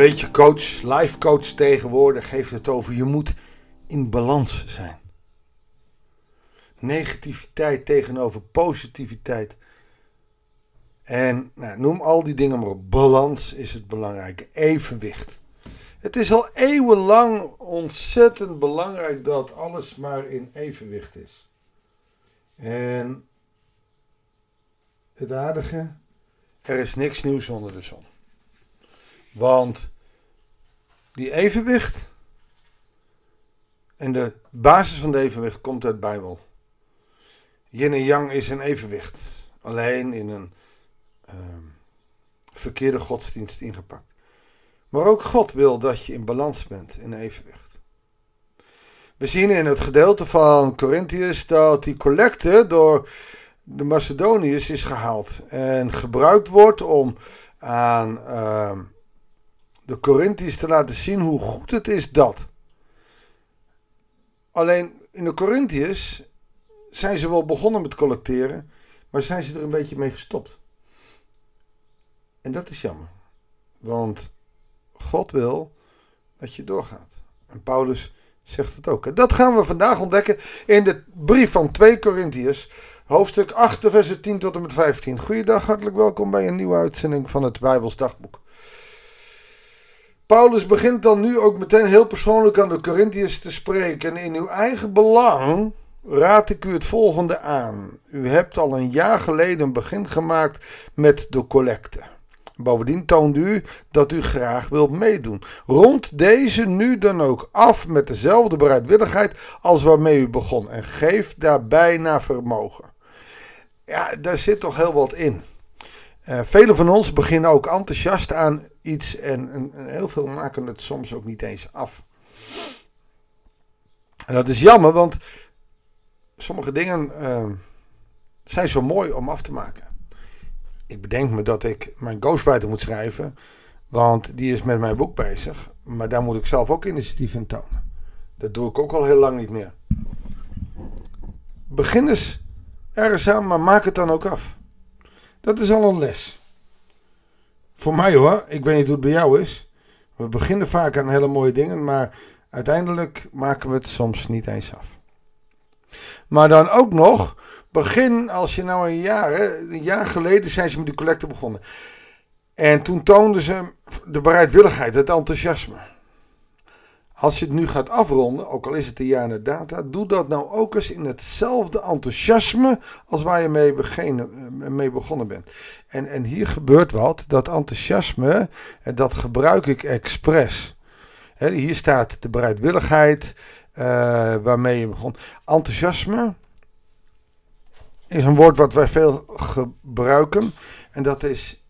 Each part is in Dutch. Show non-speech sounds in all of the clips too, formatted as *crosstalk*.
beetje coach, life coach tegenwoordig heeft het over je moet in balans zijn. Negativiteit tegenover positiviteit. En nou, noem al die dingen maar op. Balans is het belangrijke. Evenwicht. Het is al eeuwenlang ontzettend belangrijk dat alles maar in evenwicht is. En het aardige, er is niks nieuws onder de zon. Want die evenwicht en de basis van de evenwicht komt uit de Bijbel. Yin en yang is een evenwicht. Alleen in een ehm, verkeerde godsdienst ingepakt. Maar ook God wil dat je in balans bent, in evenwicht. We zien in het gedeelte van Corinthians dat die collecte door de Macedoniërs is gehaald en gebruikt wordt om aan uh, de Corinthiërs te laten zien hoe goed het is dat. Alleen in de Corinthiërs zijn ze wel begonnen met collecteren, maar zijn ze er een beetje mee gestopt. En dat is jammer, want God wil dat je doorgaat. En Paulus zegt het ook. En dat gaan we vandaag ontdekken in de brief van 2 Corinthiërs, hoofdstuk 8, vers 10 tot en met 15. Goeiedag, hartelijk welkom bij een nieuwe uitzending van het Bijbels Dagboek. Paulus begint dan nu ook meteen heel persoonlijk aan de Corinthiërs te spreken. En in uw eigen belang raad ik u het volgende aan. U hebt al een jaar geleden een begin gemaakt met de collecte. Bovendien toont u dat u graag wilt meedoen. Rond deze nu dan ook af met dezelfde bereidwilligheid als waarmee u begon. En geef daarbij naar vermogen. Ja, daar zit toch heel wat in. Uh, velen van ons beginnen ook enthousiast aan iets en, en, en, heel veel maken het soms ook niet eens af. En dat is jammer, want sommige dingen uh, zijn zo mooi om af te maken ik bedenk me dat ik mijn ghostwriter moet schrijven. Want die is met mijn boek bezig. Maar daar moet ik zelf ook initiatief in tonen. Dat doe ik ook al heel lang niet meer. Begin eens ergens aan, maar maak het dan ook af. Dat is al een les. Voor mij hoor, ik weet niet hoe het bij jou is. We beginnen vaak aan hele mooie dingen, maar uiteindelijk maken we het soms niet eens af. Maar dan ook nog begin, als je nou een jaar, een jaar geleden zijn ze met die collecte begonnen. En toen toonden ze de bereidwilligheid, het enthousiasme. Als je het nu gaat afronden, ook al is het een jaar na data, doe dat nou ook eens in hetzelfde enthousiasme als waar je mee, eh, mee begonnen bent. En, en hier gebeurt wat, dat enthousiasme, eh, dat gebruik ik expres. hier staat de bereidwilligheid uh, waarmee je begon. Enthousiasme, is een woord wat wij veel gebruiken. En dat is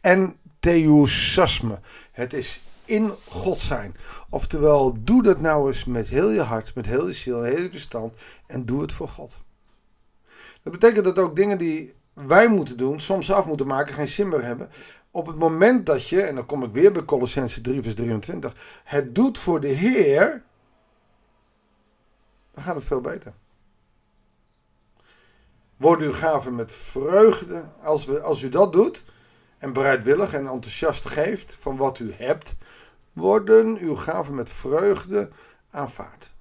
enthousiasme. Het is in God zijn. Oftewel, doe dat nou eens met heel je hart, met heel je ziel en heel je verstand. En doe het voor God. Dat betekent dat ook dingen die wij moeten doen, soms af moeten maken, geen zin meer hebben. Op het moment dat je, en dan kom ik weer bij Colossense 3 vers 23, het doet voor de Heer, dan gaat het veel beter. Wordt uw gave met vreugde, als, we, als u dat doet en bereidwillig en enthousiast geeft van wat u hebt, worden uw gaven met vreugde aanvaard.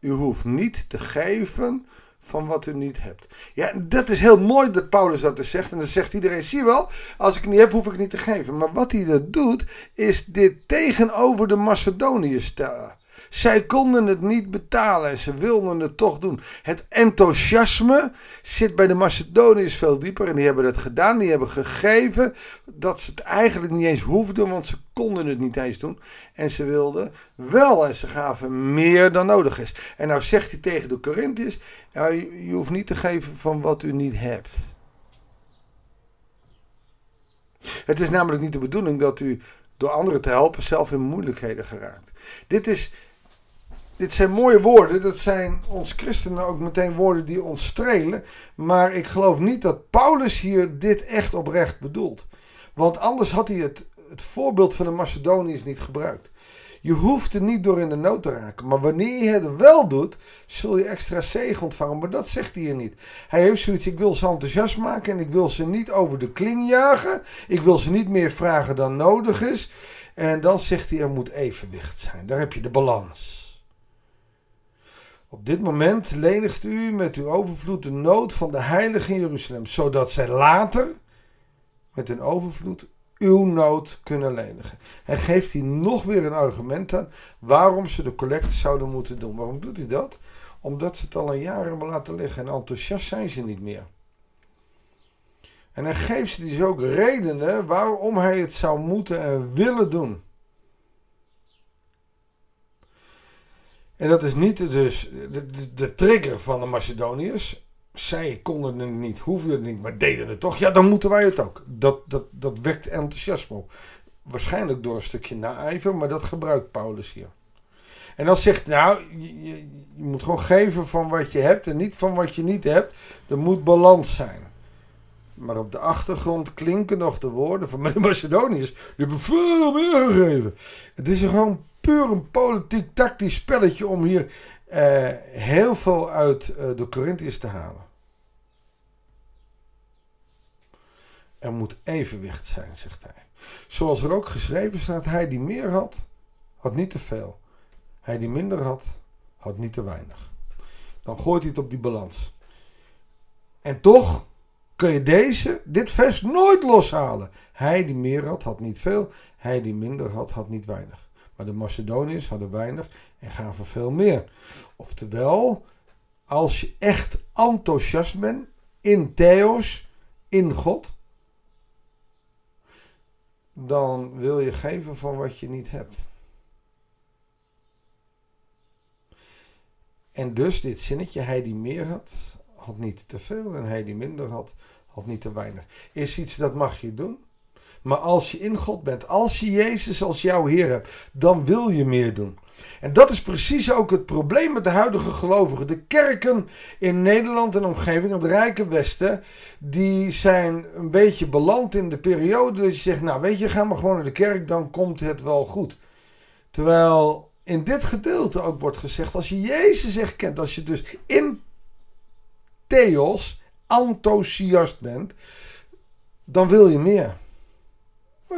U hoeft niet te geven van wat u niet hebt. Ja, dat is heel mooi dat Paulus dat dus zegt. En dan zegt iedereen, zie wel, als ik het niet heb, hoef ik het niet te geven. Maar wat hij dat doet, is dit tegenover de Macedoniërs stellen. Zij konden het niet betalen en ze wilden het toch doen. Het enthousiasme zit bij de Macedoniërs veel dieper en die hebben het gedaan. Die hebben gegeven dat ze het eigenlijk niet eens hoefden, want ze konden het niet eens doen. En ze wilden wel en ze gaven meer dan nodig is. En nou zegt hij tegen de Corinthiërs, ja, je hoeft niet te geven van wat u niet hebt. Het is namelijk niet de bedoeling dat u door anderen te helpen zelf in moeilijkheden geraakt. Dit is dit zijn mooie woorden. Dat zijn ons christenen ook meteen woorden die ons strelen. Maar ik geloof niet dat Paulus hier dit echt oprecht bedoelt. Want anders had hij het, het voorbeeld van de Macedoniërs niet gebruikt. Je hoeft er niet door in de nood te raken. Maar wanneer je het wel doet, zul je extra zegen ontvangen. Maar dat zegt hij hier niet. Hij heeft zoiets, ik wil ze enthousiast maken en ik wil ze niet over de kling jagen. Ik wil ze niet meer vragen dan nodig is. En dan zegt hij, er moet evenwicht zijn. Daar heb je de balans. Op dit moment lenigt u met uw overvloed de nood van de heiligen in Jeruzalem, zodat zij later met een overvloed uw nood kunnen lenigen. Hij geeft hier nog weer een argument aan waarom ze de collecte zouden moeten doen. Waarom doet hij dat? Omdat ze het al een jaar hebben laten liggen en enthousiast zijn ze niet meer. En hij geeft ze dus ook redenen waarom hij het zou moeten en willen doen. En dat is niet dus de, de, trigger van de Macedoniërs. Zij konden het niet, hoefden het niet, maar deden het toch. Ja, dan moeten wij het ook. Dat, dat, dat wekt enthousiasme op. Waarschijnlijk door een stukje naijver, maar dat gebruikt Paulus hier. En dan zegt, nou, je, je, je, moet gewoon geven van wat je hebt en niet van wat je niet hebt. Er moet balans zijn. Maar op de achtergrond klinken nog de woorden van *laughs* de Macedoniërs. Die hebben veel meer gegeven. Het is gewoon puur een politiek tactisch spelletje om hier uh, heel veel uit uh, de Corinthiërs te halen. Er moet evenwicht zijn, zegt hij. Zoals er ook geschreven staat, hij die meer had, had niet te veel. Hij die minder had, had niet te weinig. Dan gooit hij het op die balans. En toch kun je deze, dit vers nooit loshalen. Hij die meer had, had niet veel. Hij die minder had, had niet weinig. Maar de Macedoniërs hadden weinig en gaven veel meer. Oftewel, als je echt enthousiast bent in Theos, in God, dan wil je geven van wat je niet hebt. En dus dit zinnetje, hij die meer had, had niet te veel en hij die minder had, had niet te weinig. Is iets dat mag je doen. Maar als je in God bent, als je Jezus als jouw Heer hebt, dan wil je meer doen. En dat is precies ook het probleem met de huidige gelovigen. De kerken in Nederland en omgeving, het Rijke Westen, die zijn een beetje beland in de periode dat je zegt, nou weet je, ga maar gewoon naar de kerk, dan komt het wel goed. Terwijl in dit gedeelte ook wordt gezegd, als je Jezus echt kent, als je dus in Theos enthousiast bent, dan wil je meer.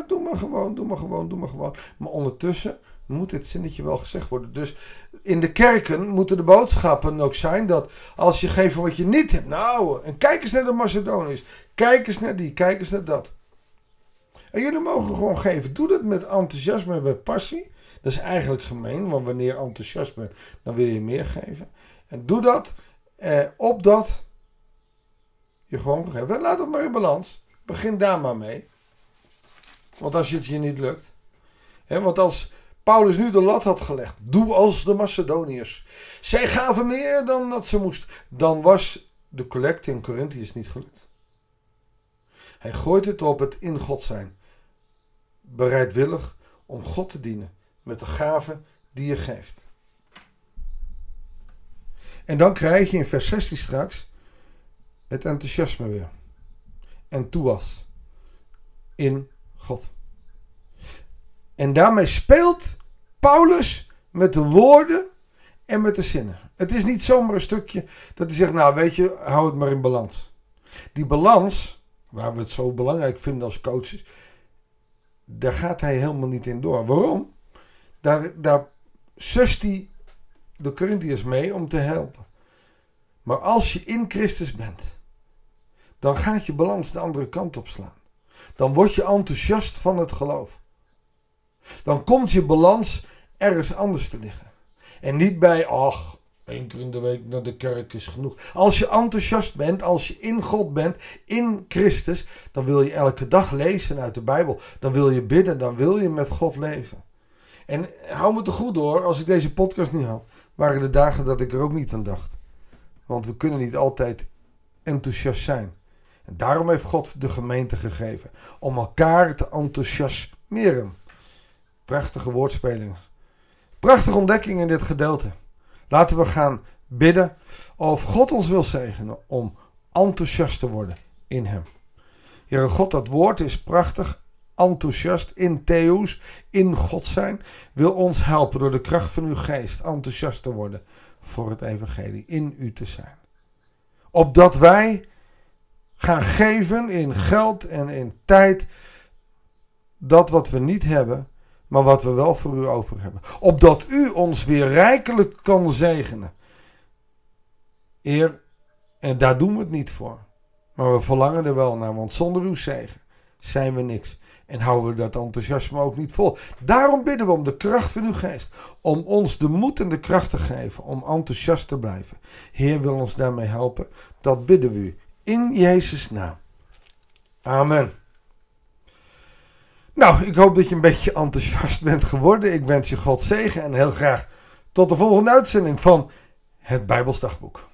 Doe maar gewoon, doe maar gewoon, doe maar gewoon. Maar ondertussen moet dit zinnetje wel gezegd worden. Dus in de kerken moeten de boodschappen ook zijn dat als je geeft wat je niet hebt. Nou, en kijk eens naar de Macedoniërs. Kijk eens naar die, kijk eens naar dat. En jullie mogen gewoon geven. Doe dat met enthousiasme en met passie. Dat is eigenlijk gemeen, want wanneer je enthousiast bent, dan wil je meer geven. En doe dat eh, op dat je gewoon geeft. Laat het maar in balans. Begin daar maar mee. Want als het je niet lukt. Want als Paulus nu de lat had gelegd. Doe als de Macedoniërs. Zij gaven meer dan dat ze moest. Dan was de collecte in Corinthiërs niet gelukt. Hij gooit het op het in God zijn. Bereidwillig om God te dienen. Met de gaven die je geeft. En dan krijg je in vers 16 straks het enthousiasme weer. En toewas. In God. En daarmee speelt Paulus met de woorden en met de zinnen. Het is niet zomaar een stukje dat hij zegt, nou weet je, hou het maar in balans. Die balans, waar we het zo belangrijk vinden als coaches, daar gaat hij helemaal niet in door. Waarom? Daar, daar sust hij de Corinthiërs mee om te helpen. Maar als je in Christus bent, dan gaat je balans de andere kant op slaan. Dan word je enthousiast van het geloof. Dan komt je balans ergens anders te liggen. En niet bij, ach, één keer in de week naar de kerk is genoeg. Als je enthousiast bent, als je in God bent, in Christus, dan wil je elke dag lezen uit de Bijbel. Dan wil je bidden, dan wil je met God leven. En hou me te goed door, als ik deze podcast niet had, waren de dagen dat ik er ook niet aan dacht. Want we kunnen niet altijd enthousiast zijn. Daarom heeft God de gemeente gegeven. Om elkaar te enthousiasmeren. Prachtige woordspeling. Prachtige ontdekking in dit gedeelte. Laten we gaan bidden of God ons wil zegenen om enthousiast te worden in Hem. Heere God, dat woord is prachtig. enthousiast in Theos, in God zijn, wil ons helpen door de kracht van uw geest enthousiast te worden voor het evangelie, in u te zijn. Opdat wij gaan geven in geld en in tijd dat wat we niet hebben, maar wat we wel voor u over hebben. Opdat u ons weer rijkelijk kan zegenen. Eer, en daar doen we het niet voor. Maar we verlangen er wel naar, want zonder uw zegen zijn we niks. En houden we dat enthousiasme ook niet vol. Daarom bidden we om de kracht van uw geest. Om ons de moed en de kracht te geven om enthousiast te blijven. Heer wil ons daarmee helpen. Dat bidden we u in Jezus' naam. Amen. Nou, ik hoop dat je een beetje enthousiast bent geworden. Ik wens je God zegen en heel graag tot de volgende uitzending van het Bijbelsdagboek.